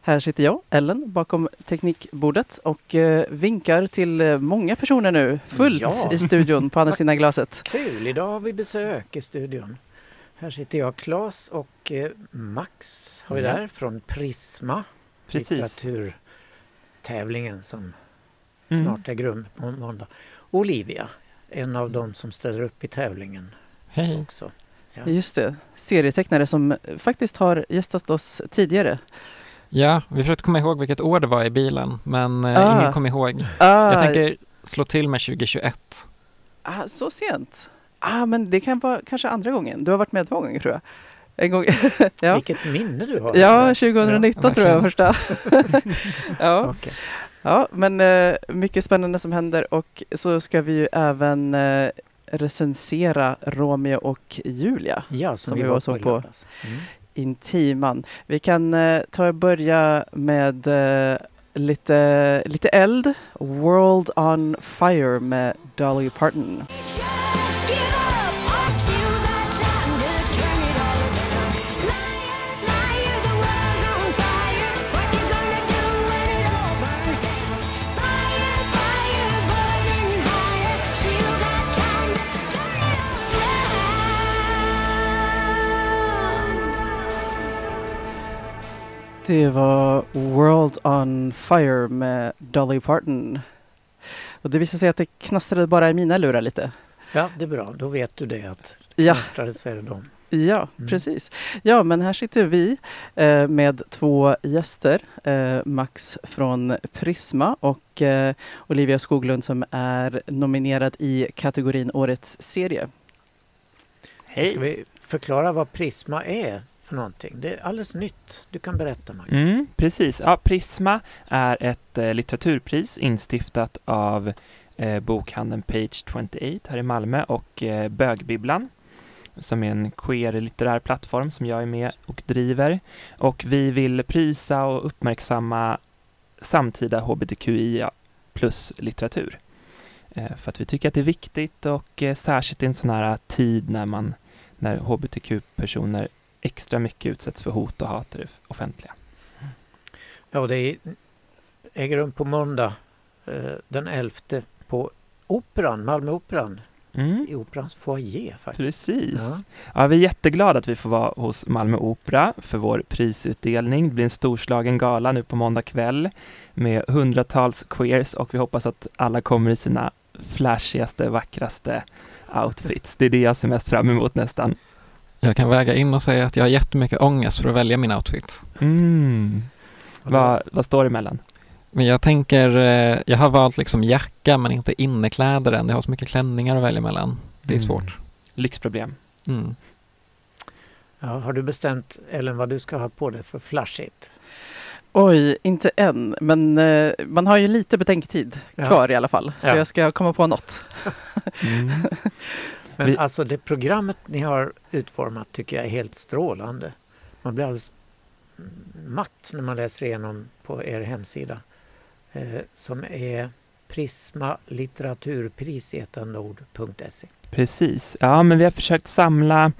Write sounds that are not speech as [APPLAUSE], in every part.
Här sitter jag, Ellen, bakom teknikbordet och eh, vinkar till eh, många personer nu. Fullt Ja. i studion på andra [LAUGHS] sidan glaset. Kul! Idag har vi besök i studion. Här sitter jag, Claes och eh, Max har vi Ja. där från Prisma. Precis. Litteraturtävlingen som Mm. snart äger rum på måndag. Olivia, en av dem som ställer upp i tävlingen Hej. också. Ja. Just det, serietecknare som faktiskt har gästat oss tidigare. Ja, vi försökte komma ihåg vilket år det var i bilen, men eh, Ah. ingen kom ihåg. Ah, Jag tänker slå till med 2021. ah, så sent? Ah, men det kan vara kanske andra gången. Du har varit med två gånger tror jag. En gång. [LAUGHS] ja. Vilket minne du har! Ja, där. 2019 Ja, tror jag första. [LAUGHS] ja. Okej. ja, men eh, mycket spännande som händer och så ska vi ju även eh, recensera Romeo och Julia, ja, som, Som vi var var så på. Mm. Intiman. Vi kan eh, ta och börja med eh, lite, lite eld. World on Fire med Dolly Parton. Det var World on Fire med Dolly Parton. Och det visade sig att det knastrade bara i mina lurar lite. Ja, det är bra. Då vet du det att Ja, nästa så är det dem. ja Mm. precis. Ja, men här sitter vi eh, med två gäster. Eh, Max från Prisma och eh, Olivia Skoglund som är nominerad i kategorin Årets serie. Ska vi förklara vad Prisma är för någonting? Det är alldeles nytt. Du kan berätta Max. Mm, precis. Ja, Prisma är ett eh, litteraturpris instiftat av eh, bokhandeln Page 28 här i Malmö och eh, Bögbibblan som är en queer litterär plattform som jag är med och driver. Och vi vill prisa och uppmärksamma samtida hbtqi plus litteratur. Eh, för att vi tycker att det är viktigt och eh, särskilt i en sån här tid när man när hbtq-personer extra mycket utsätts för hot och hat i det offentliga. Ja, det är- äger rum på måndag eh, den 11 på Operan, Malmöoperan, Mm. i Operans foyer faktiskt. Precis. Ja. vi är jätteglada att vi får vara hos Malmö Opera för vår prisutdelning. Det blir en storslagen gala nu på måndag kväll med hundratals queers och vi hoppas att alla kommer i sina flashigaste, vackraste outfits. Det är det jag ser mest fram emot nästan. Jag kan väga in och säga att jag har jättemycket ångest för att välja min outfit. Mm. Vad, vad står det emellan? Men jag tänker, eh, jag har valt liksom jacka men inte innekläder än. Jag har så mycket klänningar att välja mellan. Det är Mm. svårt. Lyxproblem. Mm. Ja, har du bestämt Ellen vad du ska ha på dig för flashigt? Oj, inte än, men eh, man har ju lite betänketid Ja. kvar i alla fall. Så Ja. jag ska komma på något. Mm. [LAUGHS] Men Vi- alltså det programmet ni har utformat tycker jag är helt strålande. Man blir alldeles matt när man läser igenom på er hemsida. Eh, som är Prisma litteraturpris i ett enda ord.se. Precis. Ja, men vi har försökt samla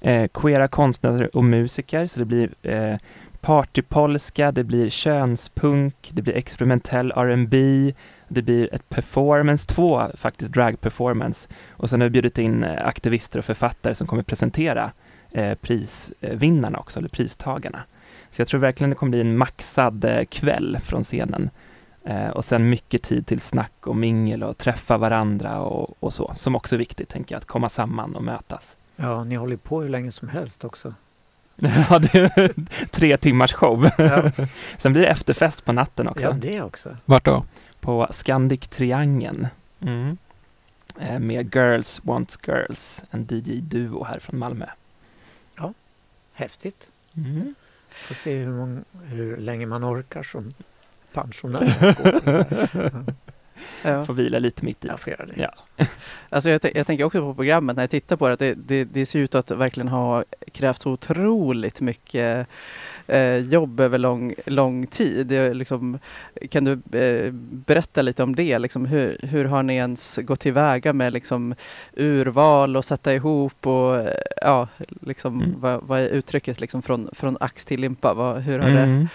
eh, queera konstnärer och musiker, så det blir eh, partypolska, det blir könspunk, det blir experimentell R&B, det blir ett performance, två faktiskt drag-performance. Och sen har vi bjudit in eh, aktivister och författare som kommer presentera eh, prisvinnarna också, eller pristagarna. Så jag tror verkligen det kommer bli en maxad eh, kväll från scenen. Eh, och sen mycket tid till snack och mingel och träffa varandra och, och så, som också är viktigt, tänker jag, att komma samman och mötas. Ja, ni håller på hur länge som helst också. [LAUGHS] Ja, är tre timmars show. Ja, [LAUGHS] Sen blir det efterfest på natten också, ja det också. Vart då? på Scandic Triangeln. Eh, med Girls Want Girls, en DJ-duo här från Malmö. Häftigt. Mm. Får se hur, många, hur länge man orkar som pensionär. [LAUGHS] Ja. Får vila lite mitt i. Jag får göra det. Ja. [LAUGHS] Alltså jag, jag tänker också på programmet när jag tittar på det, att det, det, det ser ut att verkligen ha krävt otroligt mycket eh, jobb över lång, lång tid. Liksom, kan du eh, berätta lite om det? Liksom, hur, hur har ni ens gått tillväga med liksom, urval och sätta ihop och ja, liksom, Mm. vad, vad är uttrycket liksom, från, från ax till limpa? Vad, hur har det?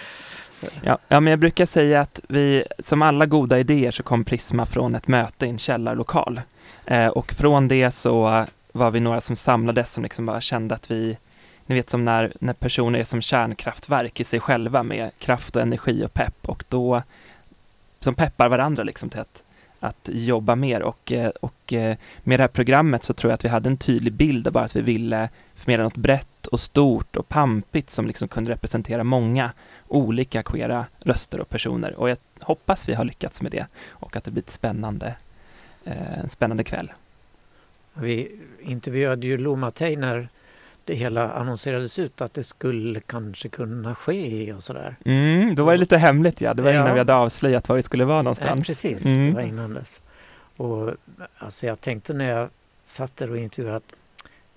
Ja, ja, men jag brukar säga att vi, som alla goda idéer så kom Prisma från ett möte i en källarlokal. Eh, och från det så var vi några som samlades som liksom bara kände att vi, ni vet som när, när personer är som kärnkraftverk i sig själva med kraft och energi och pepp och då som peppar varandra liksom till att, att jobba mer och, eh, och eh, med det här programmet så tror jag att vi hade en tydlig bild av bara att vi ville förmedla något brett och stort och pampigt som liksom kunde representera många olika queera röster och personer och jag hoppas vi har lyckats med det och att det blir ett spännande, eh, en spännande kväll. Vi intervjuade ju Lo Mattei när det hela annonserades ut att det skulle kanske kunna ske och sådär. Mm, då var det lite hemligt ja, det var innan Ja. vi hade avslöjat var vi skulle vara någonstans. precis, Mm. det var innan dess. Och alltså jag tänkte när jag satt där och intervjuade att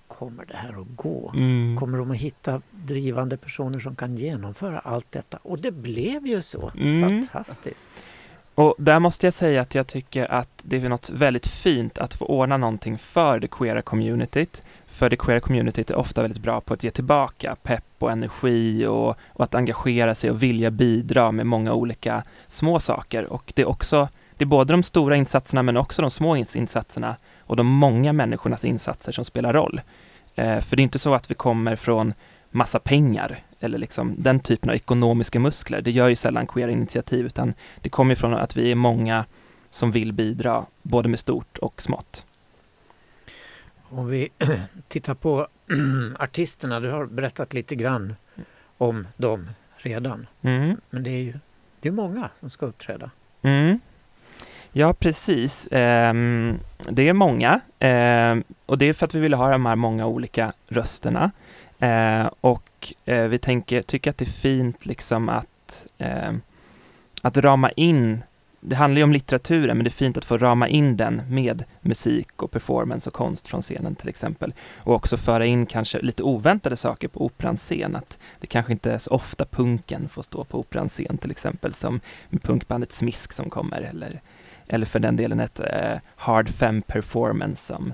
kommer det här att gå? Mm. Kommer de att hitta drivande personer som kan genomföra allt detta? Och det blev ju så. Mm. Fantastiskt. Och där måste jag säga att jag tycker att det är något väldigt fint att få ordna någonting för det queera communityt. För det queera communityt är ofta väldigt bra på att ge tillbaka pepp och energi och, och att engagera sig och vilja bidra med många olika små saker. Och det är också, det är både de stora insatserna men också de små insatserna och de många människornas insatser som spelar roll. Eh, för det är inte så att vi kommer från massa pengar eller liksom den typen av ekonomiska muskler. Det gör ju sällan queera initiativ utan det kommer från att vi är många som vill bidra både med stort och smått. Om vi [CLEARS THROAT] tittar på [CLEARS THROAT] artisterna, du har berättat lite grann om dem redan. Mm. Men det är ju det är många som ska uppträda. Mm. Ja, precis. Ehm, det är många Ehm, och det är för att vi vill ha de här många olika rösterna. Eh, och eh, vi tänker, tycker att det är fint liksom att, eh, att rama in det handlar ju om litteraturen, men det är fint att få rama in den med musik och performance och konst från scenen till exempel. Och också föra in kanske lite oväntade saker på operans scen. Att det kanske inte är så ofta punken får stå på operans scen till exempel, som med punkbandet Smisk som kommer, eller, eller för den delen ett eh, Hard Fem Performance som,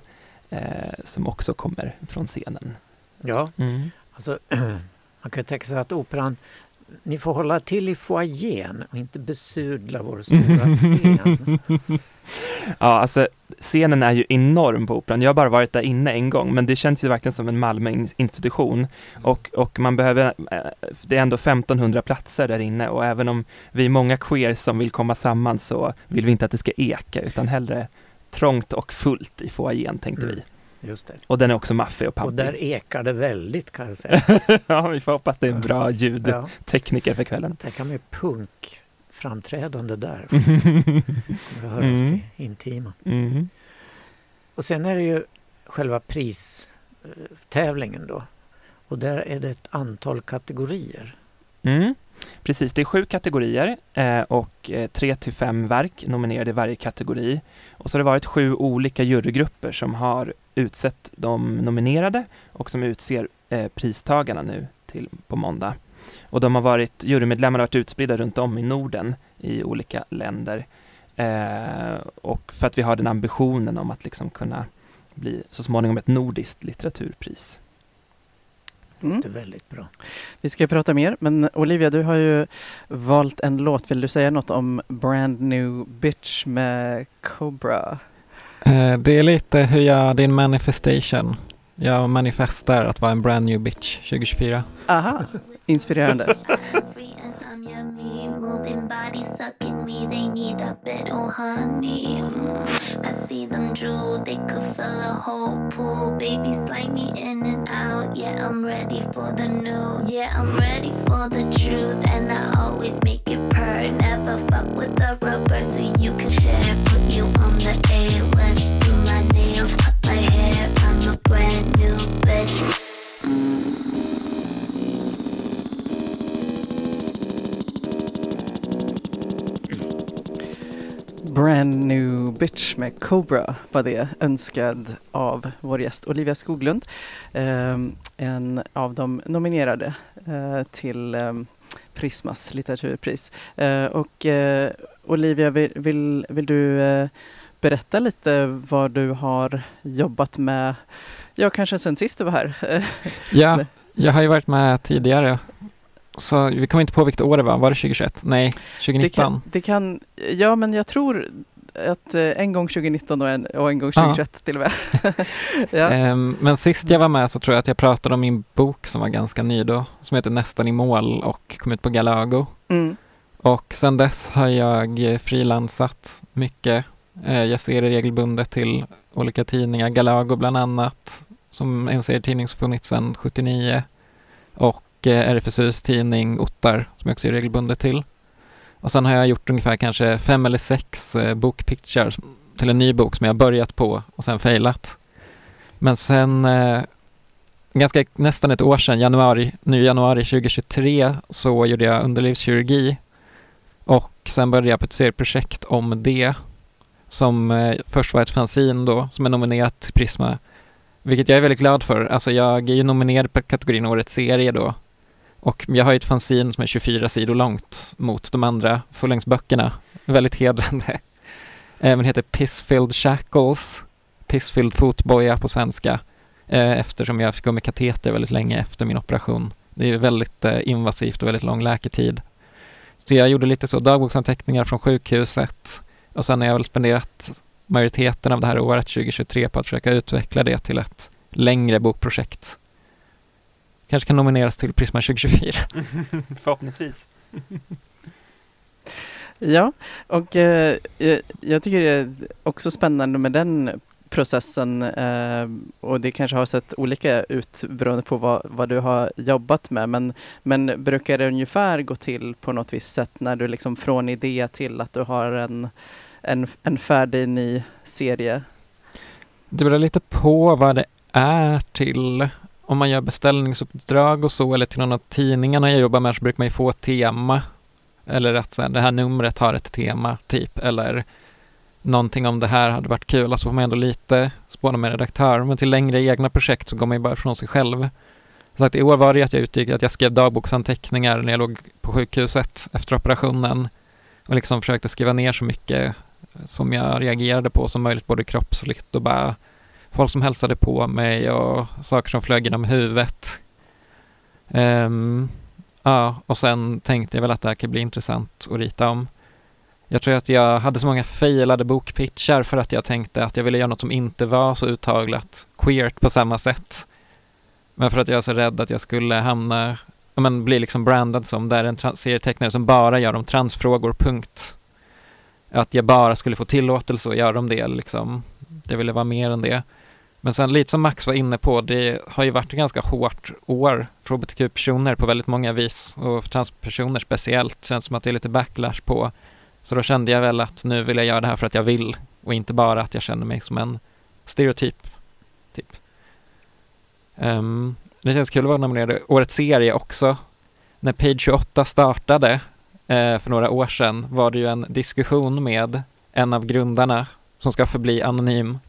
eh, som också kommer från scenen. Ja, Mm. alltså [CLEARS THROAT] man kan ju tänka sig att operan ni får hålla till i foajén och inte besudla vår stora scen. [LAUGHS] [LAUGHS] ja, alltså scenen är ju enorm på Operan. Jag har bara varit där inne en gång, men det känns ju verkligen som en Malmö-institution. Och, och man behöver, eh, det är ändå 1500 platser där inne och även om vi är många queer som vill komma samman så vill vi inte att det ska eka, utan hellre trångt och fullt i foajén tänkte Mm. vi. Just det. Och den är också maffig och Och pampig. där ekar det väldigt kan jag säga. [LAUGHS] ja, vi får hoppas det är en bra Ja, ljudtekniker för kvällen. tänk mig punkframträdande där. [LAUGHS] Kommer att höras Mm. till intima. mm. Och sen är det ju själva pristävlingen då. Och där är det ett antal kategorier. Mm. Precis, det är sju kategorier eh, och eh, tre till fem verk nominerade i varje kategori. Och så har det varit sju olika jurygrupper som har utsett de nominerade och som utser eh, pristagarna nu till på måndag. Och de har varit, jurymedlemmar har varit utspridda runt om i Norden i olika länder. Eh, och för att vi har den ambitionen om att liksom kunna bli så småningom ett nordiskt litteraturpris. Mm. Det är väldigt bra. Vi ska prata mer, men Olivia, du har ju valt en låt. Vill du säga något om Brand New Bitch med Cobra? Eh, Det är lite hur jag, det är en manifestation. Jag manifestar att vara en brand new bitch 2024. Aha, inspirerande. [LAUGHS] need a bit of honey. Mm. I see them drool. They could fill a whole pool. Baby, slide me in and out. Yeah, I'm ready for the new. Yeah, I'm ready for the truth. And I always make it purr. Never fuck with the rubber so you can share. Put you on the A list. Do my nails, cut my hair. I'm a brand new bitch. Brand new bitch med Cobra var det önskad av vår gäst Olivia Skoglund. Ehm, en av de nominerade eh, till ehm, Prismas litteraturpris. Eh, och eh, Olivia, vill, vill, vill du eh, berätta lite vad du har jobbat med, ja kanske sen sist du var här? [LAUGHS] Ja, jag har ju varit med tidigare. Så vi kommer inte på vilket år det var. Var det 2021? Nej, Det 2019. kan, det kan, ja men jag tror att eh, en gång 2019 och en, och en gång Ja. 2021 till och med. [LAUGHS] ja. Ehm, men sist jag var med så tror jag att jag pratade om min bok som var ganska ny då, som heter Nästan i mål och kom ut på Galago. Mm. Och sen dess har jag frilansat mycket. Eh, Jag ser regelbundet till olika tidningar, Galago bland annat, som en serietidning som funnits sedan 79. Och eh, RFSUs tidning Ottar, som jag också är regelbundet till. Och sen har jag gjort ungefär kanske fem eller sex eh, bokpitchar till en ny bok som jag börjat på och sen failat. Men sen eh, ganska nästan ett år sedan, januari, nu januari 2023, så gjorde jag underlivskirurgi och sen började jag på ett serieprojekt om det som eh, först var ett fanzine då som är nominerat till Prisma. Vilket jag är väldigt glad för. Alltså jag är ju nominerad på kategorin Årets serie då. Och jag har ju ett fanzine som är 24 sidor långt mot de andra fullängdsböckerna. Väldigt hedrande. Eh, Även heter Pissfilled Shackles. Pissfilled fotboja på svenska. Eh, eftersom jag fick gå med kateter väldigt länge efter min operation. Det är väldigt eh, invasivt och väldigt lång läketid. Så jag gjorde lite så dagboksanteckningar från sjukhuset och sen har jag väl spenderat majoriteten av det här året 2023 på att försöka utveckla det till ett längre bokprojekt. Kanske kan nomineras till Prisma 2024. [LAUGHS] Förhoppningsvis. Ja, och eh, jag- jag tycker det är också spännande med den processen eh, och det kanske har sett olika ut beroende på vad, vad du har jobbat med men, men brukar det ungefär gå till på något visst sätt när du liksom från idé till att du har en, en, en färdig ny serie? Det beror lite på vad det är till. Om man gör beställningsuppdrag och så eller till någon av tidningarna jag jobbar med så brukar man ju få ett tema. Eller att här, det här numret har ett tema typ. Eller någonting om det här hade varit kul. Alltså får man ändå lite spåna med redaktör. Men till längre egna projekt så går man ju bara från sig själv. Så att i år var det att jag utgick att jag skrev dagboksanteckningar när jag låg på sjukhuset efter operationen. Och liksom försökte skriva ner så mycket som jag reagerade på som möjligt, både kroppsligt och bara folk som hälsade på mig och saker som flög genom huvudet. Um, ja, och sen tänkte jag väl att det här kan bli intressant att rita om. Jag tror att jag hade så många failade bokpitchar för att jag tänkte att jag ville göra något som inte var så uttaglat queert på samma sätt. Men för att jag är så rädd att jag skulle hamna, ja, men bli liksom brandad som där en serietecknare som bara gör om transfrågor, punkt att jag bara skulle få tillåtelse att göra om det liksom. Jag ville vara mer än det. Men sen lite som Max var inne på, det har ju varit ett ganska hårt år för hbtq-personer på väldigt många vis och för transpersoner speciellt. Känns som att det är lite backlash på. Så då kände jag väl att nu vill jag göra det här för att jag vill och inte bara att jag känner mig som en stereotyp. Typ. Um, det känns kul att vara nominerad årets serie också. När Page 28 startade eh, för några år sedan var det ju en diskussion med en av grundarna som ska förbli anonym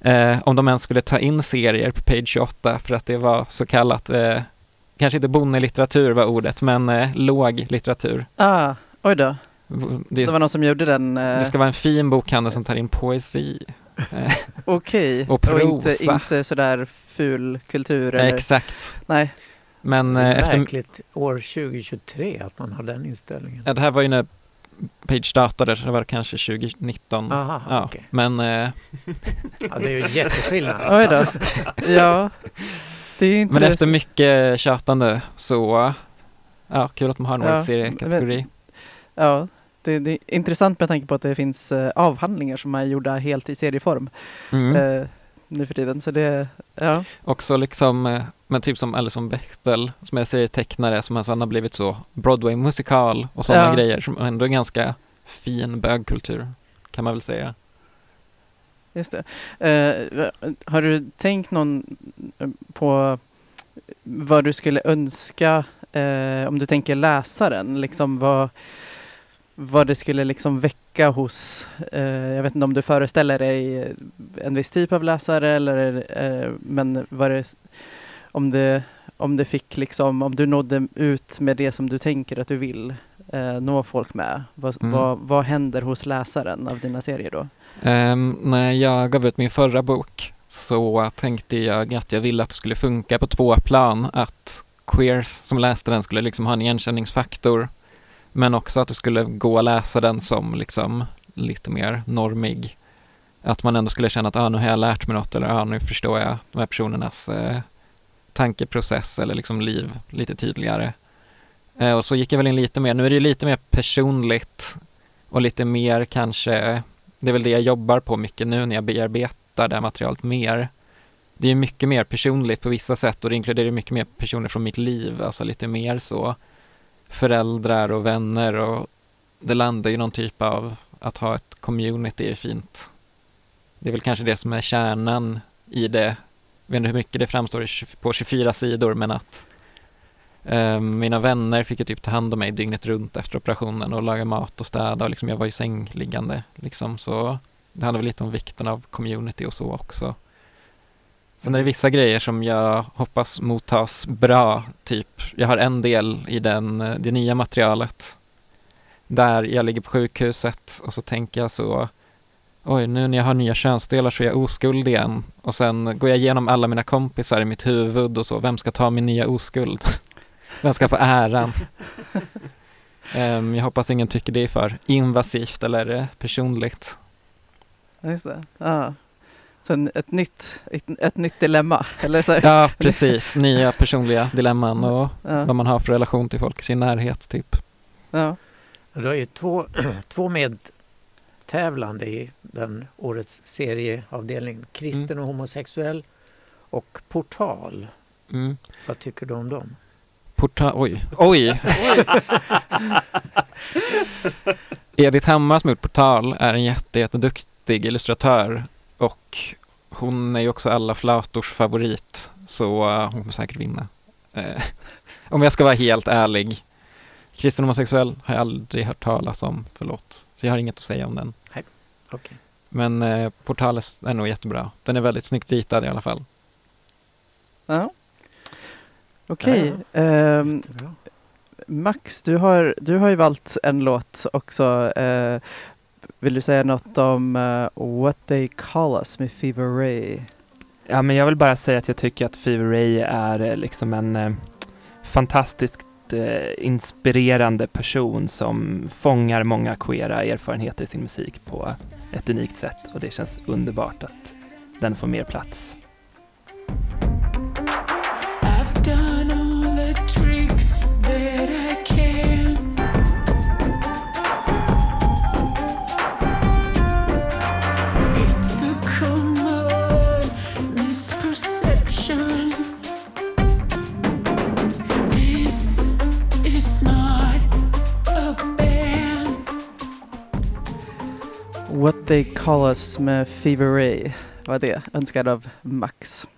eh, om de ens skulle ta in serier på page 28 för att det var så kallat, eh, kanske inte bonnelitteratur var ordet, men eh, låg litteratur. Ah, oj då, Det, det var någon som gjorde den. Eh, det ska vara en fin bokhandel som tar in poesi. Eh, [LAUGHS] Okej, och inte, prosa. inte sådär ful kultur eller? exakt. Nej. Men Det är eh, efter, märkligt år 2023 att man har den inställningen. ja, det här var ju när Page startade, det var kanske 2019. Aha, Ja, okej. men eh, [LAUGHS] Ja, det är ju jätteskillnad. Oj då. Ja, det är inte Men efter mycket tjatande så, ja, kul att man har en Ja, seriekategori. Ja, det, det är intressant med tanke på att det finns eh, avhandlingar som är gjorda helt i serieform Mm. eh, nu för tiden. Så det, ja. Också liksom, eh, men typ som Alison Bechdel som är serietecknare som sen har blivit så Broadway-musikal och sådana Ja. grejer som ändå är ganska fin bögkultur kan man väl säga. Just det. Eh, har du tänkt någon eh, på vad du skulle önska eh, om du tänker läsaren? Liksom vad, vad det skulle liksom väcka hos, eh, jag vet inte om du föreställer dig en viss typ av läsare eller eh, men vad det, om det, om det fick liksom, om du nådde ut med det som du tänker att du vill eh, nå folk med, vad, Mm. vad, vad händer hos läsaren av dina serier då? Ehm, när jag gav ut min förra bok så tänkte jag att jag ville att det skulle funka på två plan. Att queers som läste den skulle liksom ha en igenkänningsfaktor men också att det skulle gå att läsa den som liksom lite mer normig. Att man ändå skulle känna att ah, nu har jag lärt mig något eller ah, nu förstår jag de här personernas eh, tankeprocess eller liksom liv lite tydligare. Eh, och så gick jag väl in lite mer, nu är det ju lite mer personligt och lite mer kanske det är väl det jag jobbar på mycket nu när jag bearbetar det här materialet mer. Det är mycket mer personligt på vissa sätt och det inkluderar mycket mer personer från mitt liv, alltså lite mer så föräldrar och vänner och det landar ju någon typ av att ha ett community är fint. Det är väl kanske det som är kärnan i det. Jag vet inte hur mycket det framstår på 24 sidor men att eh, mina vänner fick ju typ ta hand om mig dygnet runt efter operationen och laga mat och städa och liksom jag var ju sängliggande liksom så det handlar väl lite om vikten av community och så också. Sen är det vissa grejer som jag hoppas mottas bra, typ jag har en del i den, eh, det nya materialet där jag ligger på sjukhuset och så tänker jag så Oj, nu när jag har nya könsdelar så är jag oskuld igen. Och sen går jag igenom alla mina kompisar i mitt huvud och så. Vem ska ta min nya oskuld? [LAUGHS] Vem ska få äran? [LAUGHS] Ehm, jag hoppas ingen tycker det är för invasivt eller eh, personligt. Just det. Ja. Så en, ett, nytt, ett, ett nytt dilemma, eller så här. Ja, precis. Nya personliga dilemman och Ja. vad man har för relation till folk i sin närhet, typ. Ja. Du har ju två, [CLEARS THROAT] två medtävlande i den årets serieavdelning. Kristen Mm. och homosexuell och Portal. Mm. Vad tycker du om dem? Porta- oj, oj! [LAUGHS] Edith Hammar som gjort Portal är en jätte, jätteduktig illustratör och hon är ju också alla flators favorit så eh, hon kommer säkert vinna. Eh, [LAUGHS] om jag ska vara helt ärlig. Kristen homosexuell har jag aldrig hört talas om, förlåt. Så jag har inget att säga om den. Okej. Men eh, Portal är nog jättebra. Den är väldigt snyggt ritad i alla fall. Ja. Okej. ehm, Jättebra. Max, du har, du har ju valt en låt också. Eh, vill du säga något om uh, What They Call Us med Fever Ray? Ja, men jag vill bara säga att jag tycker att Fever Ray är eh, liksom en eh, fantastiskt eh, inspirerande person som fångar många queera erfarenheter i sin musik på ett unikt sätt och det känns underbart att den får mer plats. What They Call Us med Fever Ray var det, önskad av Max.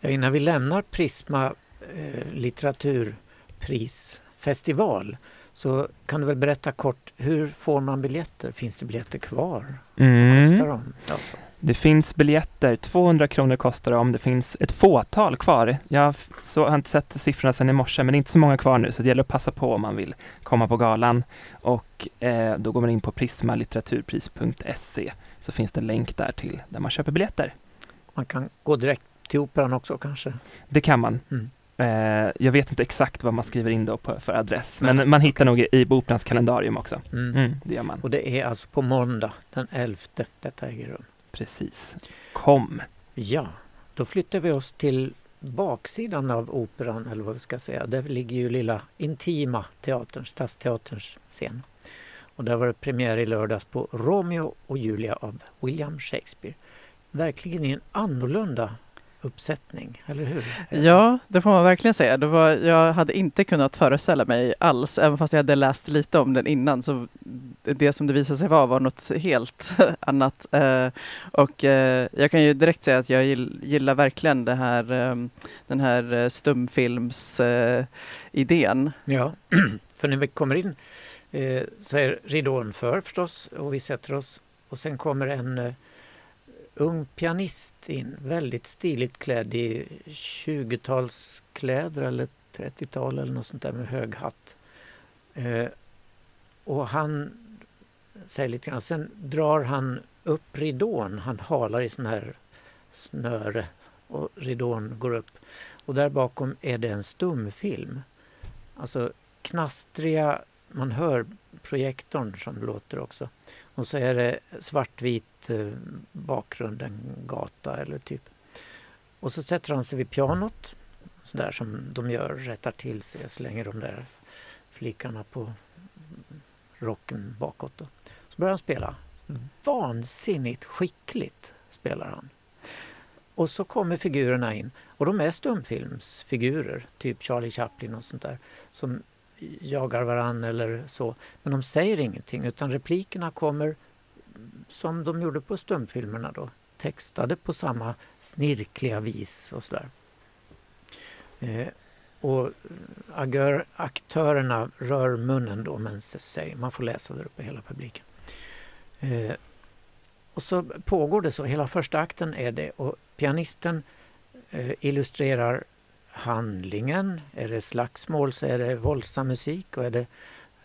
Ja, innan vi lämnar Prisma eh, litteraturprisfestival så kan du väl berätta kort, hur får man biljetter? Finns det biljetter kvar? Vad Mm. kostar de? Alltså. Det finns biljetter, 200 kronor kostar de. Det finns ett fåtal kvar. Jag så, har inte sett siffrorna sedan i morse, men det är inte så många kvar nu, så det gäller att passa på om man vill komma på galan. Och eh, då går man in på prismalitteraturpris.se så finns det en länk där till där man köper biljetter. Man kan gå direkt till Operan också kanske? Det kan man. Mm. Eh, jag vet inte exakt vad man skriver in då på, för adress, men man hittar nog i i Operans kalendarium också. Mm. Mm, det gör man. Och det är alltså på måndag den 11 detta äger rum. Precis. Kom. Ja, då flyttar vi oss till baksidan av operan, eller vad vi ska säga. Där ligger ju lilla intima teatern, Stadsteaterns scen. Och där var det premiär i lördags på Romeo och Julia av William Shakespeare. Verkligen i en annorlunda uppsättning, eller hur? Ja, det får man verkligen säga. Det var, jag hade inte kunnat föreställa mig alls, även fast jag hade läst lite om den innan. Så det som det visade sig vara var något helt [LAUGHS] annat. Eh, och eh, jag kan ju direkt säga att jag gill- gillar verkligen det här, eh, den här eh, stumfilms-idén. Ja, [CLEARS THROAT] för när vi kommer in så är ridån för förstås och vi sätter oss och sen kommer en ung pianist in, väldigt stiligt klädd i 20-talskläder eller 30-tal eller något sånt där med hög hatt. Eh, och han säger lite grann, sen drar han upp ridån, han halar i sån här snöre och ridån går upp. Och där bakom är det en stumfilm. Alltså knastriga, man hör projektorn som låter också. Och så är det svartvit eh, bakgrund, en gata eller typ. Och så sätter han sig vid pianot, sådär som de gör, rättar till sig och slänger de där flickarna på rocken bakåt. Då. Så börjar han spela. Vansinnigt skickligt spelar han. Och så kommer figurerna in och de är stumfilmsfigurer, typ Charlie Chaplin och sånt där, som jagar varann eller så. Men de säger ingenting utan replikerna kommer som de gjorde på stumfilmerna då, textade på samma snirkliga vis och sådär. Eh, och eh, agör, aktörerna rör munnen då men säger, man får läsa där uppe hela publiken. Eh, och så pågår det så, hela första akten är det och pianisten eh, illustrerar handlingen. Är det slagsmål så är det våldsam musik och är det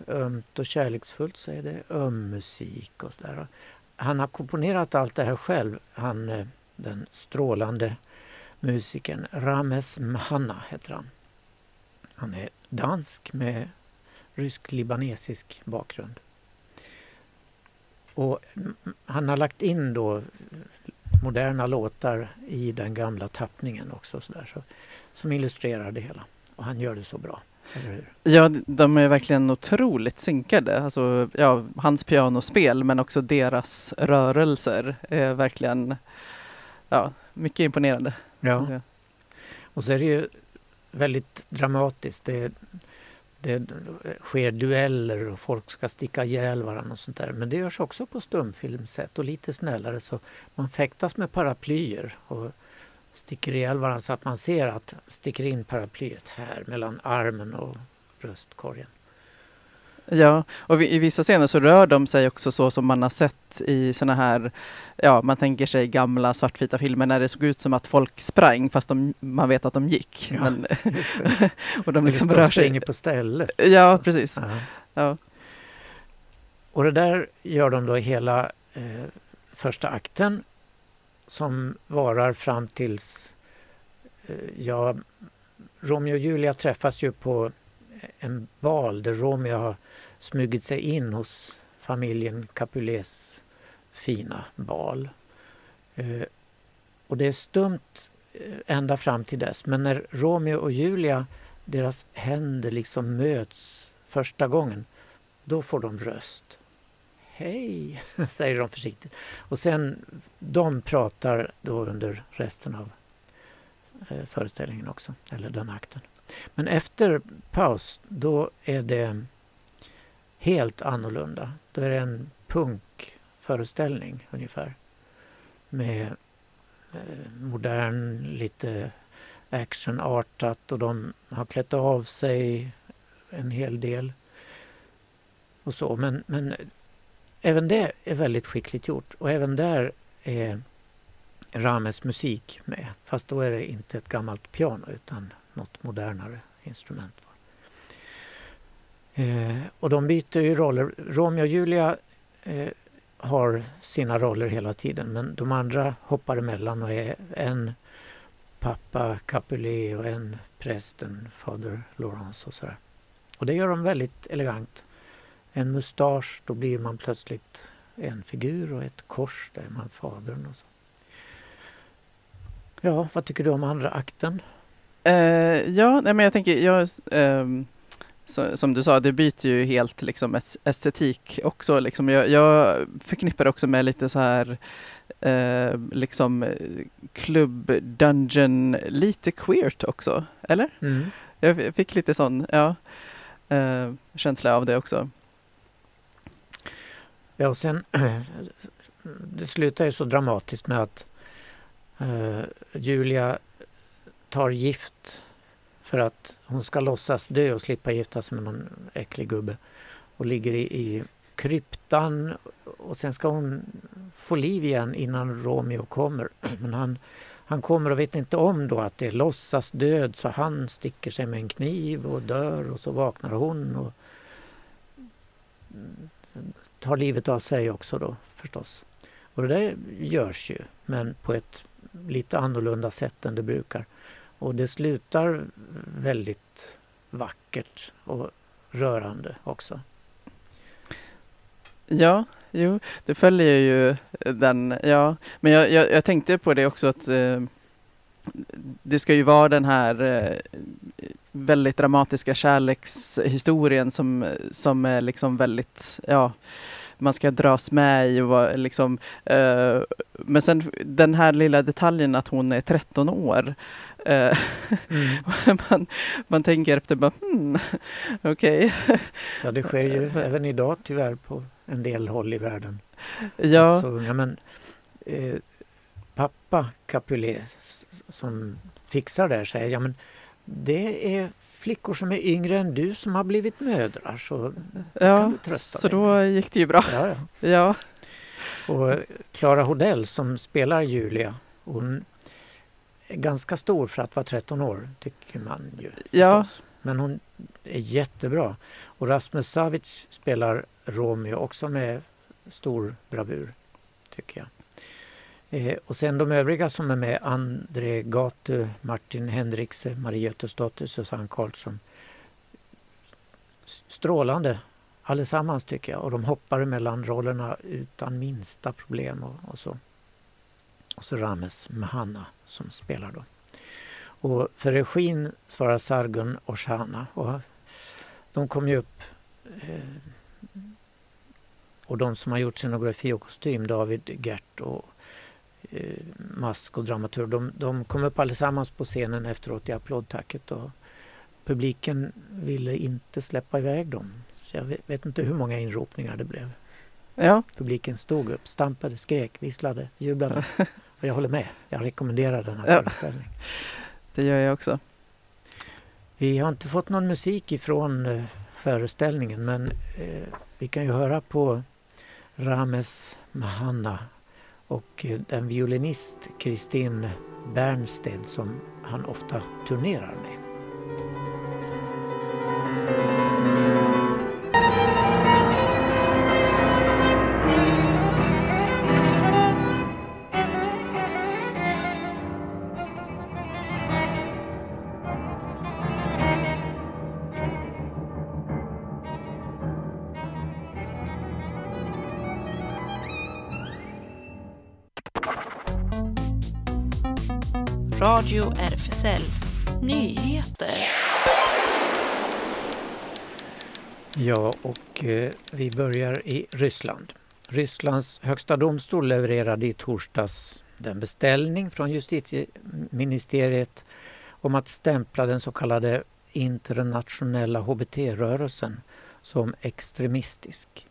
ömt och kärleksfullt så är det öm musik och sådär. Han har komponerat allt det här själv, han, eh, den strålande musikern Rames Mhanna heter han. Han är dansk med rysk-libanesisk bakgrund. Och mm, han har lagt in då moderna låtar i den gamla tappningen också så där, så, som illustrerar det hela. Och han gör det så bra? Ja, de är verkligen otroligt synkade. Alltså, ja, hans pianospel men också deras rörelser är verkligen ja, mycket imponerande. Ja. Och så är det ju väldigt dramatiskt. Det, det sker dueller och folk ska sticka ihjäl varandra och sånt där. Men det görs också på stumfilmsätt och lite snällare så man fäktas med paraplyer och sticker ihjäl varandra så att man ser att sticker in paraplyet här mellan armen och bröstkorgen. Ja, och vi- i vissa scener så rör de sig också så som man har sett i såna här, ja man tänker sig gamla svartvita filmer när det såg ut som att folk sprang fast de, man vet att de gick. Ja, Men, [LAUGHS] och de liksom rör sig. springer på stället. Ja, precis. Ja. Ja. Och det där gör de då hela eh, första akten som varar fram tills eh, ja, Romeo och Julia träffas ju på en bal där Romeo har smugit sig in hos familjen Capulets fina bal. Eh, och det är stumt eh, ända fram till dess men när Romeo och Julia, deras händer liksom möts första gången då får de röst. Hej, [LAUGHS] säger de försiktigt. Och sen, de pratar då under resten av eh, föreställningen också, eller den akten. Men efter paus, då är det helt annorlunda. Då är det en punkföreställning ungefär. Med eh, modern, lite actionartat och de har klätt av sig en hel del och så. Men, men även det är väldigt skickligt gjort och även där är Rames musik med. Fast då är det inte ett gammalt piano utan något modernare instrument. Eh, och de byter ju roller. Romeo och Julia eh, har sina roller hela tiden men de andra hoppar emellan och är en pappa Capulet och en prästen Fader Laurence och sådär. Och det gör de väldigt elegant en mustasch, då blir man plötsligt en figur och ett kors, där är man fadern och så. Ja, vad tycker du om andra akten? Eh, ja, nej, men jag tänker, jag, ehm, så, som du sa, det byter ju helt liksom es- estetik också. Liksom. Jag, jag förknippar också med lite så här eh, liksom klubb, dungeon, lite queert också, eller? Jag f- fick lite sån, ja, eh, känsla av det också. Ja, och sen [CLEARS THROAT] det slutar ju så dramatiskt med att Julia tar gift för att hon ska låtsas dö och slippa gifta sig med någon äcklig gubbe. och ligger i, i kryptan och sen ska hon få liv igen innan Romeo kommer. [CLEARS THROAT] Men han, han kommer och vet inte om då att det är låtsas död så han sticker sig med en kniv och dör och så vaknar hon och tar livet av sig också då förstås. Och det där görs ju men på ett lite annorlunda sätt än det brukar. Och det slutar väldigt vackert och rörande också. Ja, jo, det följer ju eh, den, ja. Men jag, jag, jag tänkte på det också att eh, det ska ju vara den här eh, väldigt dramatiska kärlekshistorien som, som är liksom väldigt, ja, man ska dras med i och vara liksom, eh, men sen den här lilla detaljen att hon är 13 år. Eh, [LAUGHS] man, man tänker efter bara, hmm, [LAUGHS] okej. Ja, det sker ju även idag tyvärr på en del håll i världen. Ja, Så unga, men eh, pappa Capulet som fixar det här säger ja men det är flickor som är yngre än du som har blivit mödrar så ja du trösta så dig då gick det ju bra. ja, ja. Ja, Och Clara Hodell som spelar Julia hon ganska stor för att vara 13 år tycker man ju. Ja. Men hon är jättebra. Och Rasmus Savic spelar Romeo också med stor bravur tycker jag. Eh, och sen de övriga som är med, André Gatu, Martin Henrikse, Marie Götesdotter, Susanne Karlsson. Strålande allesammans tycker jag och de hoppar mellan rollerna utan minsta problem och, och så. Och så Rames Mahana som spelar då. Och för regin svarar Sargun Oshana och de kom ju upp eh, och de som har gjort scenografi och kostym, David Gert och eh, mask och dramaturg, de, de kom upp allesammans på scenen efteråt i applådtacket och publiken ville inte släppa iväg dem. Så jag vet, vet inte hur många inropningar det blev ja, Publiken stod upp, stampade, skrek, visslade, jublade. [LAUGHS] Och jag håller med. Jag rekommenderar den här Ja. föreställningen. det gör jag också. Vi har inte fått någon musik ifrån eh, föreställningen men eh, vi kan ju höra på Rames Mahanna och eh, den violinist Kristin Bernsted som han ofta turnerar med. Radio RFSL Nyheter. Ja, och eh, vi börjar i Ryssland. Rysslands högsta domstol levererade i torsdags den beställning från justitieministeriet om att stämpla den så kallade internationella HBT-rörelsen som extremistisk.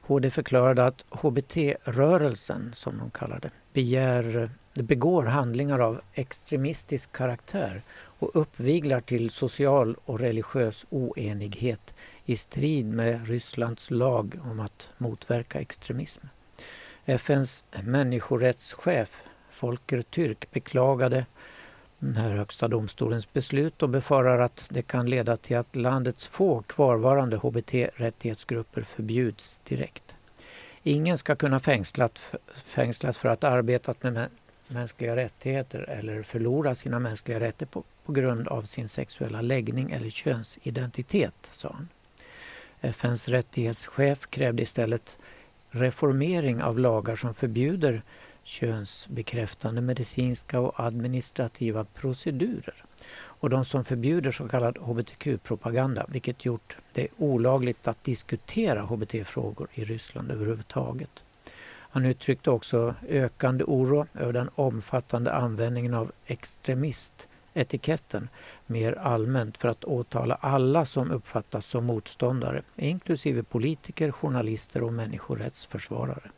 HD förklarade att HBT-rörelsen, som de kallar det, begär, begår handlingar av extremistisk karaktär och uppviglar till social och religiös oenighet i strid med Rysslands lag om att motverka extremism. FNs människorättschef Volker Türk beklagade den här högsta domstolens beslut och befarar att det kan leda till att landets få kvarvarande HBT-rättighetsgrupper förbjuds direkt. Ingen ska kunna fängslas, för att ha arbetat med mänskliga rättigheter eller förlora sina mänskliga rättigheter på, på grund av sin sexuella läggning eller könsidentitet, sa han. FNs rättighetschef krävde istället reformering av lagar som förbjuder könsbekräftande medicinska och administrativa procedurer och de som förbjuder så kallad hbtq-propaganda vilket gjort det olagligt att diskutera hbt-frågor i Ryssland överhuvudtaget. Han uttryckte också ökande oro över den omfattande användningen av extremistetiketten mer allmänt för att åtala alla som uppfattas som motståndare, inklusive politiker, journalister och människorättsförsvarare.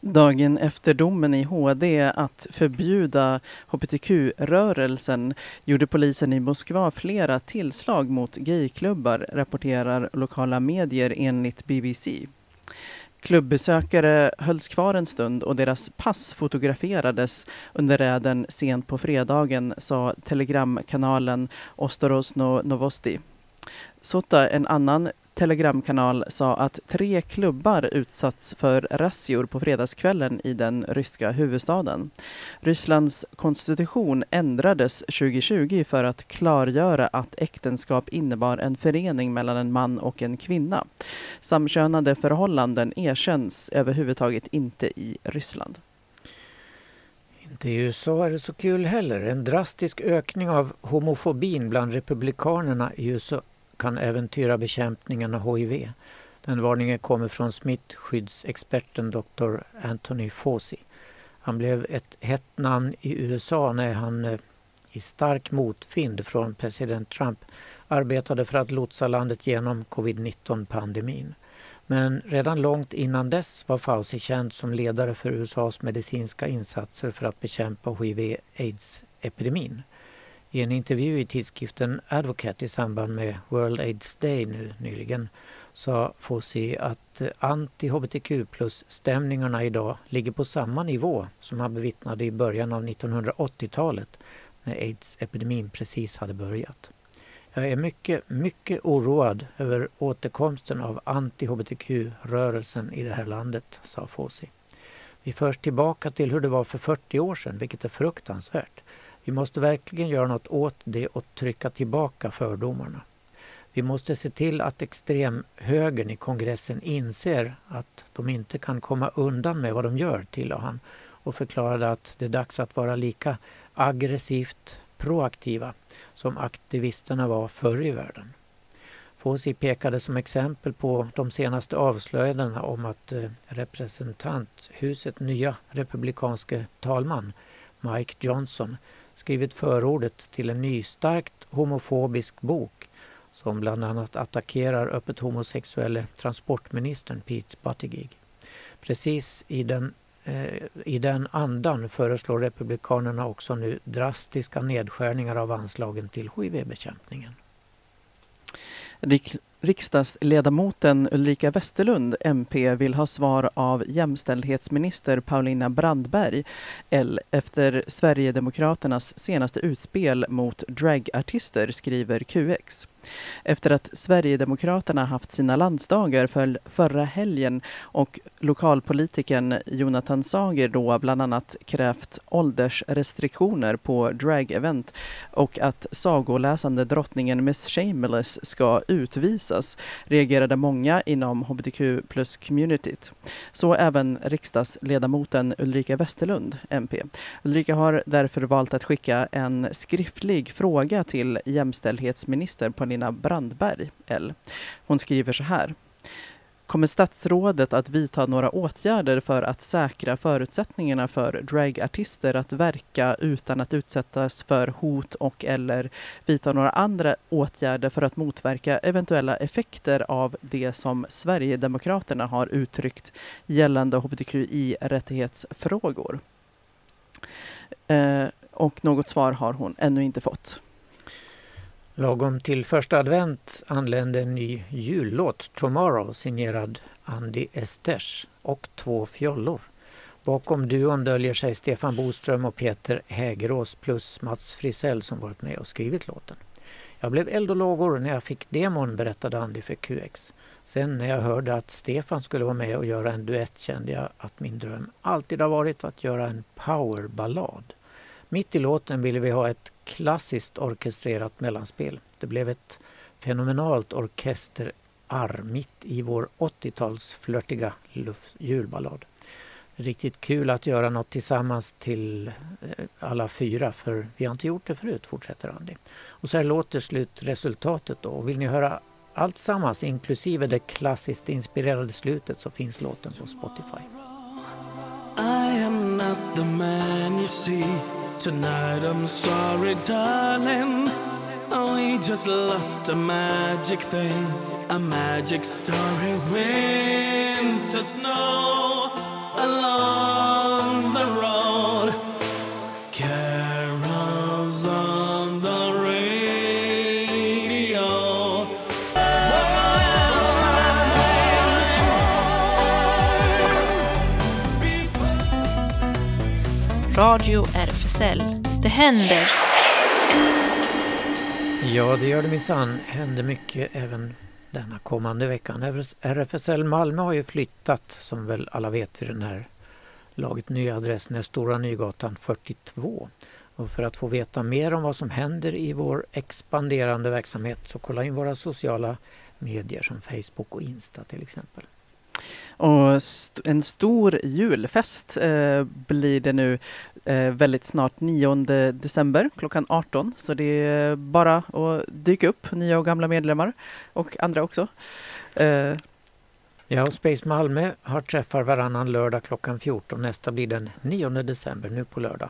Dagen efter domen i HD att förbjuda hbtq-rörelsen gjorde polisen i Moskva flera tillslag mot gayklubbar, rapporterar lokala medier enligt BBC. Klubbesökare hölls kvar en stund och deras pass fotograferades under räden sent på fredagen, sa telegramkanalen Ostorosno Novosti. Sota, en annan telegramkanal, sa att tre klubbar utsatts för razzior på fredagskvällen i den ryska huvudstaden. Rysslands konstitution ändrades 2020 för att klargöra att äktenskap innebar en förening mellan en man och en kvinna. Samkönade förhållanden erkänns överhuvudtaget inte i Ryssland. Inte i USA är det så kul heller. En drastisk ökning av homofobin bland republikanerna i USA kan äventyra bekämpningen av HIV. Den varningen kommer från smittskyddsexperten Dr. Anthony Fauci. Han blev ett hett namn i USA när han eh, i stark motvind från president Trump arbetade för att lotsa landet genom covid-19-pandemin. Men redan långt innan dess var Fauci känd som ledare för USAs medicinska insatser för att bekämpa hiv-aids-epidemin. I en intervju i tidskriften Advocate i samband med World AIDS Day nu nyligen sa Fossi att anti-hbtq plus-stämningarna idag ligger på samma nivå som han bevittnade i början av 1980-talet när aids-epidemin precis hade börjat. Jag är mycket, mycket oroad över återkomsten av anti-hbtq-rörelsen i det här landet, sa Fossi. Vi förs tillbaka till hur det var för 40 år sedan, vilket är fruktansvärt. Vi måste verkligen göra något åt det och trycka tillbaka fördomarna. Vi måste se till att extremhögern i kongressen inser att de inte kan komma undan med vad de gör, tillade han och förklarade att det är dags att vara lika aggressivt proaktiva som aktivisterna var förr i världen. Fauci pekade som exempel på de senaste avslöjandena om att eh, representanthusets nya republikanske talman Mike Johnson skrivit förordet till en ny starkt homofobisk bok som bland annat attackerar öppet homosexuelle transportministern Pete Buttigieg. Precis i den, eh, i den andan föreslår Republikanerna också nu drastiska nedskärningar av anslagen till HIV-bekämpningen. Riksdagsledamoten Ulrika Westerlund, MP, vill ha svar av jämställdhetsminister Paulina Brandberg L efter Sverigedemokraternas senaste utspel mot dragartister, skriver QX. Efter att Sverigedemokraterna haft sina landsdagar för förra helgen och lokalpolitikern Jonathan Sager då bland annat krävt åldersrestriktioner på drag-event och att sagoläsande drottningen Miss Shameless ska utvisas reagerade många inom hbtq plus-communityt. Så även riksdagsledamoten Ulrika Westerlund, MP. Ulrika har därför valt att skicka en skriftlig fråga till jämställdhetsminister Paulina Brandberg, L. Hon skriver så här. Kommer statsrådet att vidta några åtgärder för att säkra förutsättningarna för dragartister att verka utan att utsättas för hot och eller vidta några andra åtgärder för att motverka eventuella effekter av det som Sverigedemokraterna har uttryckt gällande hbtqi-rättighetsfrågor? Eh, och något svar har hon ännu inte fått. Lagom till första advent anlände en ny jullåt, Tomorrow, signerad Andy Esters och två fjollor. Bakom duon döljer sig Stefan Boström och Peter Hägerås plus Mats Frisell som varit med och skrivit låten. Jag blev eld och lågor när jag fick demon, berättade Andy för QX. Sen när jag hörde att Stefan skulle vara med och göra en duett kände jag att min dröm alltid har varit att göra en powerballad. Mitt i låten ville vi ha ett klassiskt orkestrerat mellanspel. Det blev ett fenomenalt orkesterarr mitt i vår 80-tals flörtiga julballad. Riktigt kul att göra något tillsammans till eh, alla fyra för vi har inte gjort det förut, fortsätter Andy. Och så här låter slutresultatet då. Vill ni höra allt sammans inklusive det klassiskt inspirerade slutet så finns låten på Spotify. tonight. I'm sorry, darling. Oh, we just lost a magic thing, a magic story. Winter snow along the road. Carols on the radio. Radio RF. RFSL. Det händer. Ja, det gör det minsann. Händer mycket även denna kommande veckan. RFSL Malmö har ju flyttat, som väl alla vet vid den här laget. Nya adressen är Stora Nygatan 42. Och för att få veta mer om vad som händer i vår expanderande verksamhet så kolla in våra sociala medier som Facebook och Insta till exempel. Och st- en stor julfest eh, blir det nu eh, väldigt snart 9 december klockan 18. Så det är bara att dyka upp, nya och gamla medlemmar och andra också. Eh, Ja, och Space Malmö har träffar varannan lördag klockan 14. Nästa blir den 9 december, nu på lördag.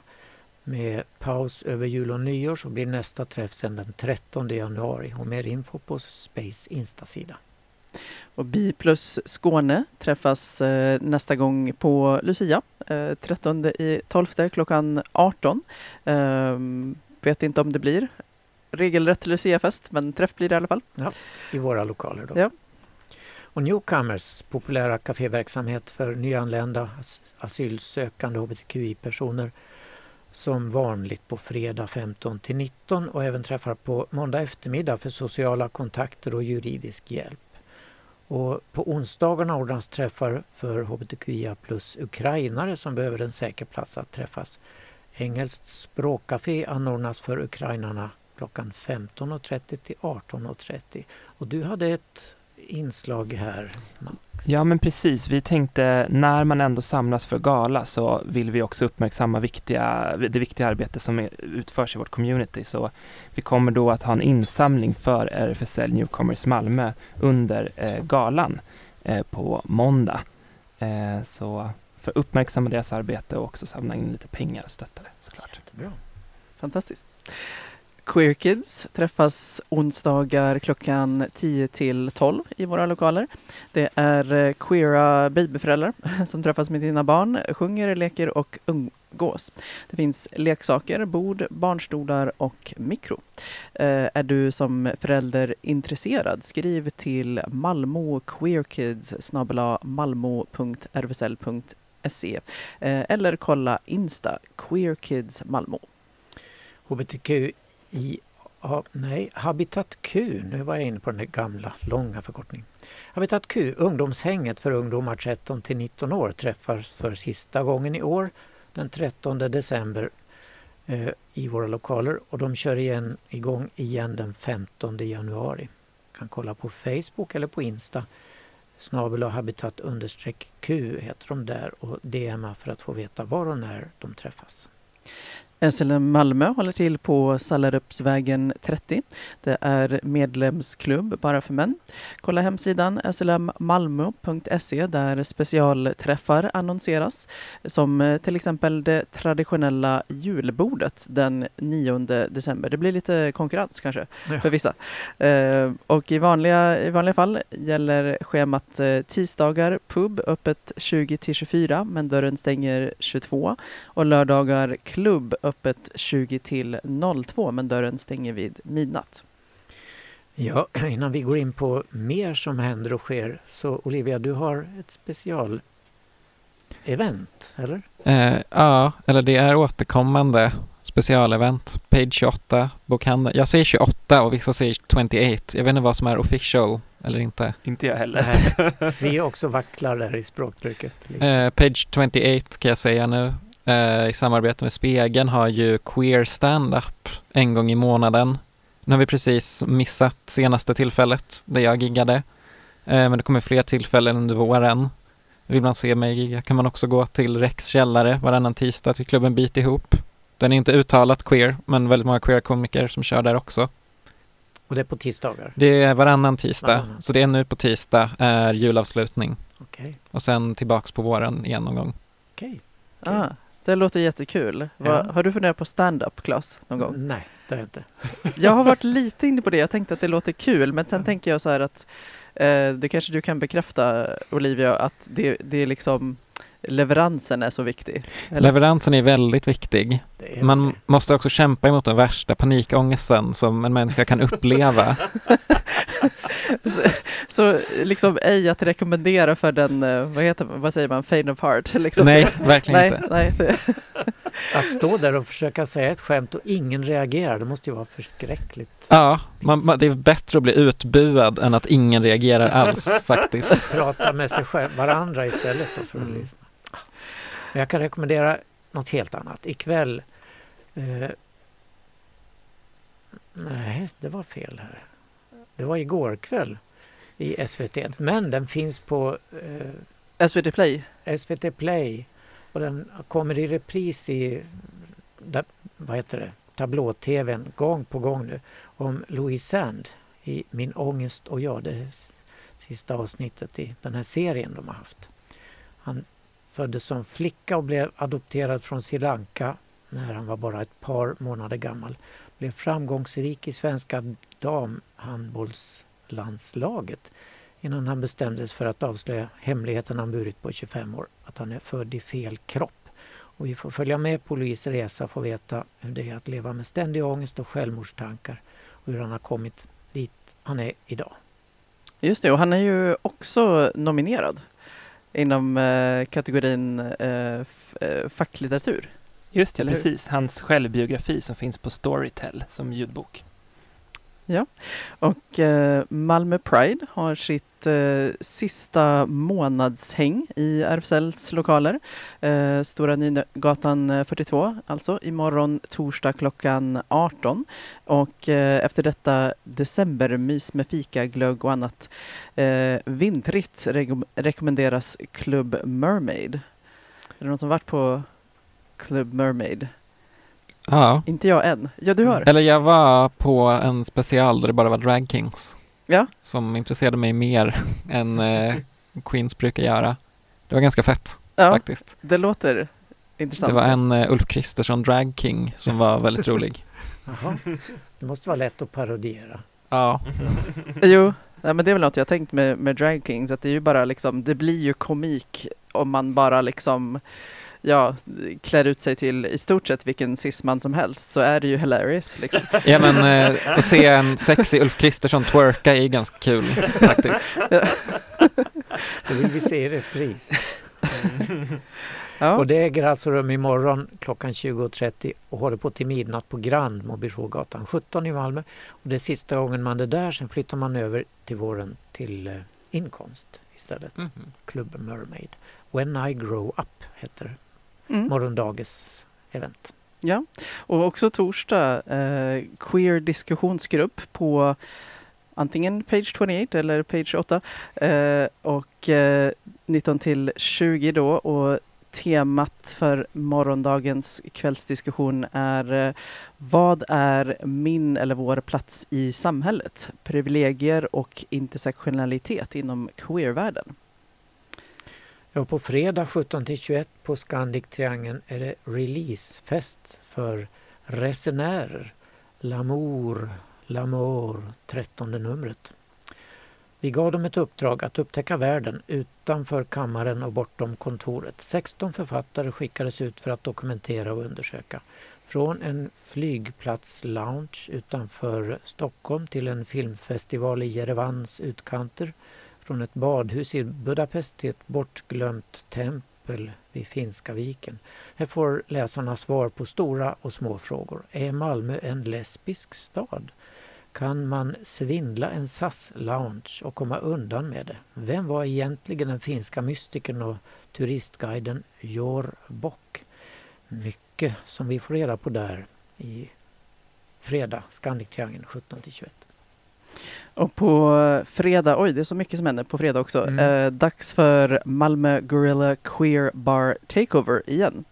Med paus över jul och nyår så blir nästa träff sedan den 13 januari. Och mer info på Space Instasida och Bi plus Skåne träffas eh, nästa gång på Lucia, eh, 13 i 12 klockan 18. Eh, vet inte om det blir regelrätt Luciafest, men träff blir det i alla fall. i våra lokaler. Då. Ja. Och Newcomers, populära kaféverksamhet för nyanlända as- asylsökande hbtqi-personer som vanligt på fredag 15 till 19 och även träffar på måndag eftermiddag för sociala kontakter och juridisk hjälp. Och på onsdagarna ordnas träffar för hbtqia plus ukrainare som behöver en säker plats att träffas. Engelskt språkcafé anordnas för ukrainarna klockan 15.30 till 18.30. Och du hade ett inslag här. Max. Ja men precis, vi tänkte när man ändå samlas för gala så vill vi också uppmärksamma viktiga, det viktiga arbete som är, utförs i vårt community. Så vi kommer då att ha en insamling för RFSL Newcomers Malmö under eh, galan eh, på måndag. Eh, så för att uppmärksamma deras arbete och också samla in lite pengar och stötta det såklart. Jättebra. Fantastiskt. Queer Kids träffas onsdagar klockan 10 till 12 i våra lokaler. Det är eh, queera babyföräldrar [LAUGHS] som träffas med sina barn, sjunger, leker och umgås. Det finns leksaker, bord, barnstolar och mikro. Eh, är du som förälder intresserad, skriv till Malmo queerkids snabel-a e, eh, eller kolla Insta Queer Kids Malmo i ja, nej, Habitat Q, nu var jag inne på den gamla långa förkortningen. Habitat Q, ungdomshänget för ungdomar 13 till 19 år träffas för sista gången i år den 13 december eh, i våra lokaler och de kör igen, igång igen den 15 januari. kan kolla på Facebook eller på Insta. Snabel och habitat understreck Q heter de där och DMa för att få veta var och när de träffas. SLM Malmö håller till på Sallarupsvägen 30. Det är medlemsklubb bara för män. Kolla hemsidan slmmalmo.se där specialträffar annonseras som eh, till exempel det traditionella julbordet den 9 december. Det blir lite konkurrens kanske Ja. för vissa. Eh, och i vanliga, i vanliga fall gäller schemat eh, tisdagar pub öppet 20 till 24 men dörren stänger 22 och lördagar klubb öppet 20 till 02 men dörren stänger vid midnatt. Ja, [CLEARS THROAT] innan vi går in på mer som händer och sker så Olivia, du har ett special event, eller? Eh, ja, eller det är återkommande specialevent. Page 28, bokhandeln. Jag säger 28 och vissa säger 28. Jag vet inte vad som är official eller inte. Inte jag heller. [LAUGHS] Vi också vacklar där i språkbruket. Eh, Page 28 kan jag säga nu. Eh, I samarbete med Spegeln har ju Queer Stand-Up en gång i månaden. Nu har vi precis missat senaste tillfället där jag giggade. Eh, men det kommer fler tillfällen under våren. Vill man se mig gigga kan man också gå till Rex källare varannan tisdag till klubben Beat ihop. Den är inte uttalat queer, men väldigt många queer-komiker som kör där också. Och det är på tisdagar. Det är varannan tisdag, Varannan. så det är nu på tisdag är julavslutning. Okej, Och sen tillbaks på våren igen någon gång. okej. Ah, det låter jättekul. Ja. har du funderat på stand-up Klas någon gång? Nej, det är jag inte. [LAUGHS] Jag har varit [LAUGHS] lite inne på det. Jag tänkte att det låter kul, men sen Ja. tänker jag så här att eh, det kanske du kan bekräfta Olivia att det, det är liksom leveransen är så viktig. Eller? Leveransen är väldigt viktig. Är Man det. måste också kämpa emot den värsta panikångesten som en människa kan uppleva. [LAUGHS] så, så liksom ej att rekommendera för den, eh, vad heter vad säger man, faint of heart? Liksom. Nej, verkligen nej, inte. nej, [LAUGHS] Att stå där och försöka säga ett skämt och ingen reagerar, det måste ju vara förskräckligt. Ja, man, man, det är bättre att bli utbuad än att ingen reagerar alls [LAUGHS] faktiskt. Prata med sig själv, varandra istället då för att Mm. lyssna. Men jag kan rekommendera något helt annat. Ikväll... Eh, nej, det var fel här. Det var igår kväll i SVT. Men den finns på eh, SVT Play. SVT Play och den kommer i repris i där, vad heter det, tablå-tvn gång på gång nu om Louis Sand i Min ångest och jag. Det sista avsnittet i den här serien de har haft. Han föddes som flicka och blev adopterad från Sri Lanka när han var bara ett par månader gammal. Blev framgångsrik i svenska damhandbollslandslaget innan han bestämdes för att avslöja hemligheten han burit på 25 år, att han är född i fel kropp. Och vi får följa med på Louise resa och få veta hur det är att leva med ständig ångest och självmordstankar och hur han har kommit dit han är idag. Just det, och han är ju också nominerad inom eh, kategorin eh, eh, facklitteratur. Just det, precis. Hans självbiografi som finns på Storytel som ljudbok. Ja, Och eh, Malmö Pride har sitt eh, sista månadshäng i RFSLs lokaler. Eh, Stora Nygatan eh, 42, alltså imorgon torsdag klockan 18. Och eh, efter detta decembermys med fika, glögg och annat eh, vintrigt rekommenderas Club Mermaid. Är det någon som varit på Club Mermaid? Ja. Inte jag än. Ja, du har. Eller jag var på en special där det bara var drag kings. Ja. Som intresserade mig mer [LAUGHS] än eh, Queens brukar göra. Det var ganska fett Ja, faktiskt. det låter intressant. Det var en eh, Ulf Kristersson drag king som var väldigt rolig. [LAUGHS] Jaha. Det måste vara lätt att parodiera. Ja, [LAUGHS] Jo, nej, men det är väl något jag tänkt med, med Drag Kings, att det är ju bara liksom, det blir ju komik om man bara liksom ja, klär ut sig till i stort sett vilken cisman som helst så är det ju hilarious liksom. [LAUGHS] ja men eh, att se en sexig Ulf Kristersson twerka är ganska kul faktiskt. [LAUGHS] Det vill vi se i repris. [LAUGHS] Ja, Och det äger alltså rum imorgon klockan 20.30 och håller på till midnatt på Grand Mobilisågatan 17 i Malmö. Och det är sista gången man är där, sen flyttar man över till våren till eh, inkomst istället. Mhm. Club Mermaid. When I Grow Up heter mm. morgondagens event. ja. och också torsdag eh, queer diskussionsgrupp på antingen page 28 eller page 8 eh, och eh, 19 till 20 då och temat för morgondagens kvällsdiskussion är eh, Vad är min eller vår plats i samhället? Privilegier och intersektionalitet inom queervärlden. Ja, på fredag 17-21 på Scandic Triangeln är det releasefest för resenärer. L'amour, l'amour, trettonde numret. Vi gav dem ett uppdrag att upptäcka världen utanför kammaren och bortom kontoret. 16 författare skickades ut för att dokumentera och undersöka. Från en flygplatslounge utanför Stockholm till en filmfestival i Jerevans utkanter. Från ett badhus i Budapest till ett bortglömt tempel vid Finska viken. Här får läsarna svar på stora och små frågor. Är Malmö en lesbisk stad? Kan man svindla en SAS-lounge och komma undan med det? Vem var egentligen den finska mystikern och turistguiden Jor Bock? Mycket som vi får reda på där i fredag, Scandic Triangeln 17-21. Och på fredag, oj det är så mycket som händer på fredag också. Mm. Eh, dags för Malmö Gorilla Queer Bar Takeover igen.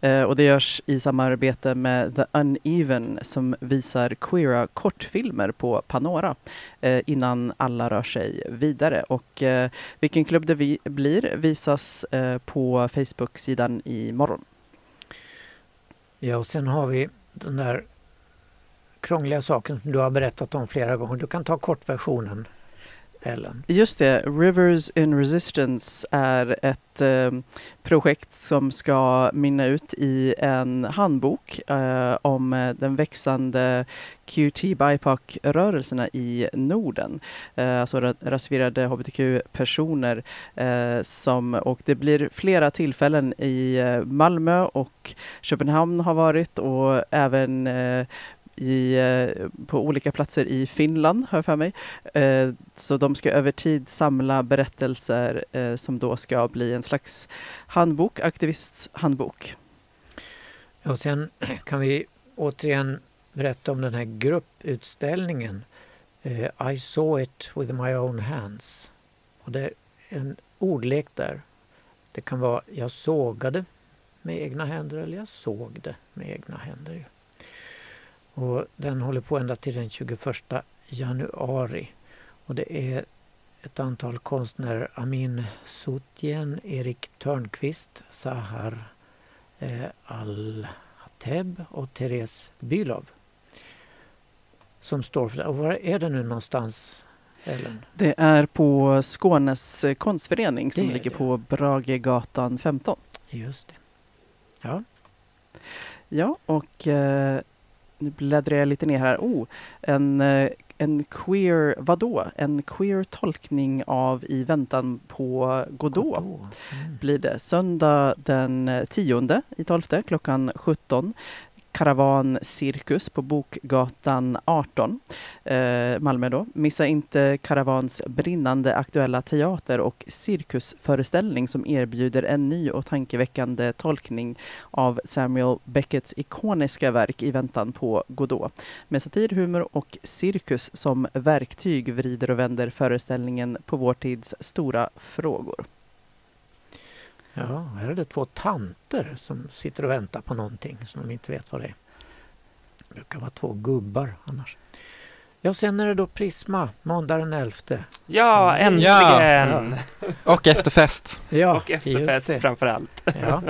Eh, och det görs i samarbete med The Uneven som visar queera kortfilmer på Panora eh, innan alla rör sig vidare. Och eh, vilken klubb det vi blir visas eh, på Facebook-sidan imorgon. Ja, och sen har vi den där krångliga saken som du har berättat om flera gånger. Du kan ta kortversionen. Ellen. Just det, Rivers in Resistance är ett eh, projekt som ska mynna ut i en handbok eh, om eh, den växande QT-BIPOC-rörelserna i Norden. Eh, alltså rasifierade hbtq-personer. Eh, som, och det blir flera tillfällen i eh, Malmö och Köpenhamn har varit och även eh, i, eh, på olika platser i Finland, har jag för mig. Eh, så de ska över tid samla berättelser eh, som då ska bli en slags handbok, aktivisthandbok. Och sen [CLEARS THROAT] kan vi återigen berätta om den här grupputställningen I saw it with my own hands. Och det är en ordlek där. Det kan vara jag sågade med egna händer eller jag såg det med egna händer. Och den håller på ända till den 21 januari. Och det är ett antal konstnärer, Amin Soutien, Erik Törnqvist, Sahar eh, Al-Hateb och Therese Bylov som står för det. Och var är det nu någonstans, Ellen? Det är på Skånes konstförening som ligger det. på Bragegatan 15. Just det. Ja, Ja, och eh, nu bläddrar jag lite ner här. Oh, en, eh, en queer, vadå? En queer tolkning av I väntan på Godot. Godot. Mm. blir det söndag den eh, 10 i 12 klockan 17. Karavan Cirkus på Bokgatan 18, eh, Malmö då. Missa inte Karavans brinnande aktuella teater och cirkusföreställning som erbjuder en ny och tankeväckande tolkning av Samuel Becketts ikoniska verk I väntan på Godot. Med satir, humor och cirkus som verktyg vrider och vänder föreställningen på vår tids stora frågor. Ja, här är det två tanter som sitter och väntar på någonting som de inte vet vad det är. Det brukar vara två gubbar annars. Ja, sen är det då Prisma, måndag den 11. Ja, äntligen! Ja. Och efterfest. Ja, Och efterfest det. framför allt. Ja.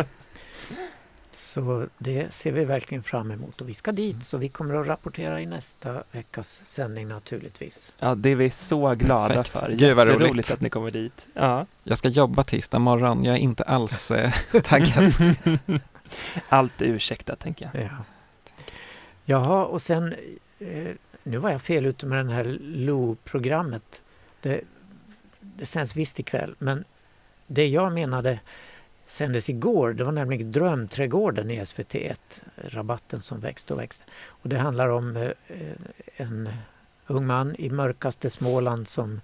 Så det ser vi verkligen fram emot och vi ska dit så vi kommer att rapportera i nästa veckas sändning naturligtvis. Ja, det är vi så glada Perfekt. för. Gud, vad roligt. att ni kommer dit. Ja. Jag ska jobba tisdag morgon. Jag är inte alls eh, [LAUGHS] taggad. [LAUGHS] Allt är ursäktat, tänker jag. Ja. Jaha, och sen eh, nu var jag fel ute med det här LO-programmet. Det, det sänds visst ikväll, men det jag menade sändes igår. Det var nämligen Drömträdgården i SVT1, rabatten som växte och växte. Och det handlar om eh, en ung man i mörkaste Småland som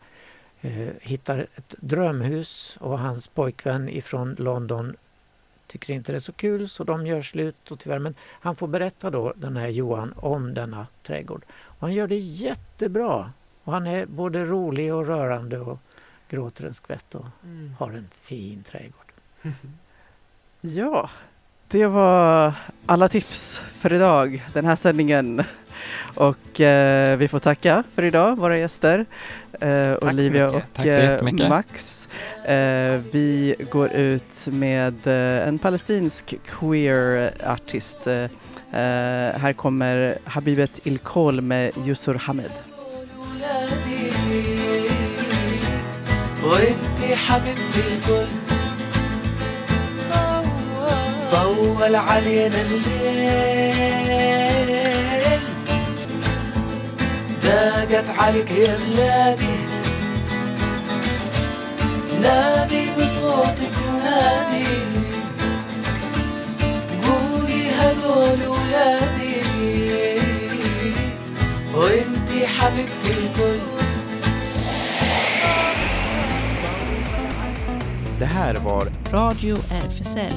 eh, hittar ett drömhus och hans pojkvän ifrån London tycker inte det är så kul så de gör slut och tyvärr men han får berätta då den här Johan om denna trädgård. Och han gör det jättebra och han är både rolig och rörande och gråter en skvätt och har en fin trädgård. [LAUGHS] Ja, det var alla tips för idag, den här sändningen. Och eh, vi får tacka för idag, våra gäster. Eh, så Olivia mycket. och Tack så eh, jättemycket. Max. Eh, vi går ut med eh, en palestinsk queer-artist. Eh, eh, här kommer Habibet Ilkol med Yusur Hamed. وانتي حبيبتي الكل طول علينا الليل. ضاقت عليك يا بلادي نادي بصوتك نادي. قولي هدول ولادي. وانتي حبيبتي الكل. Det här var Radio RFSL.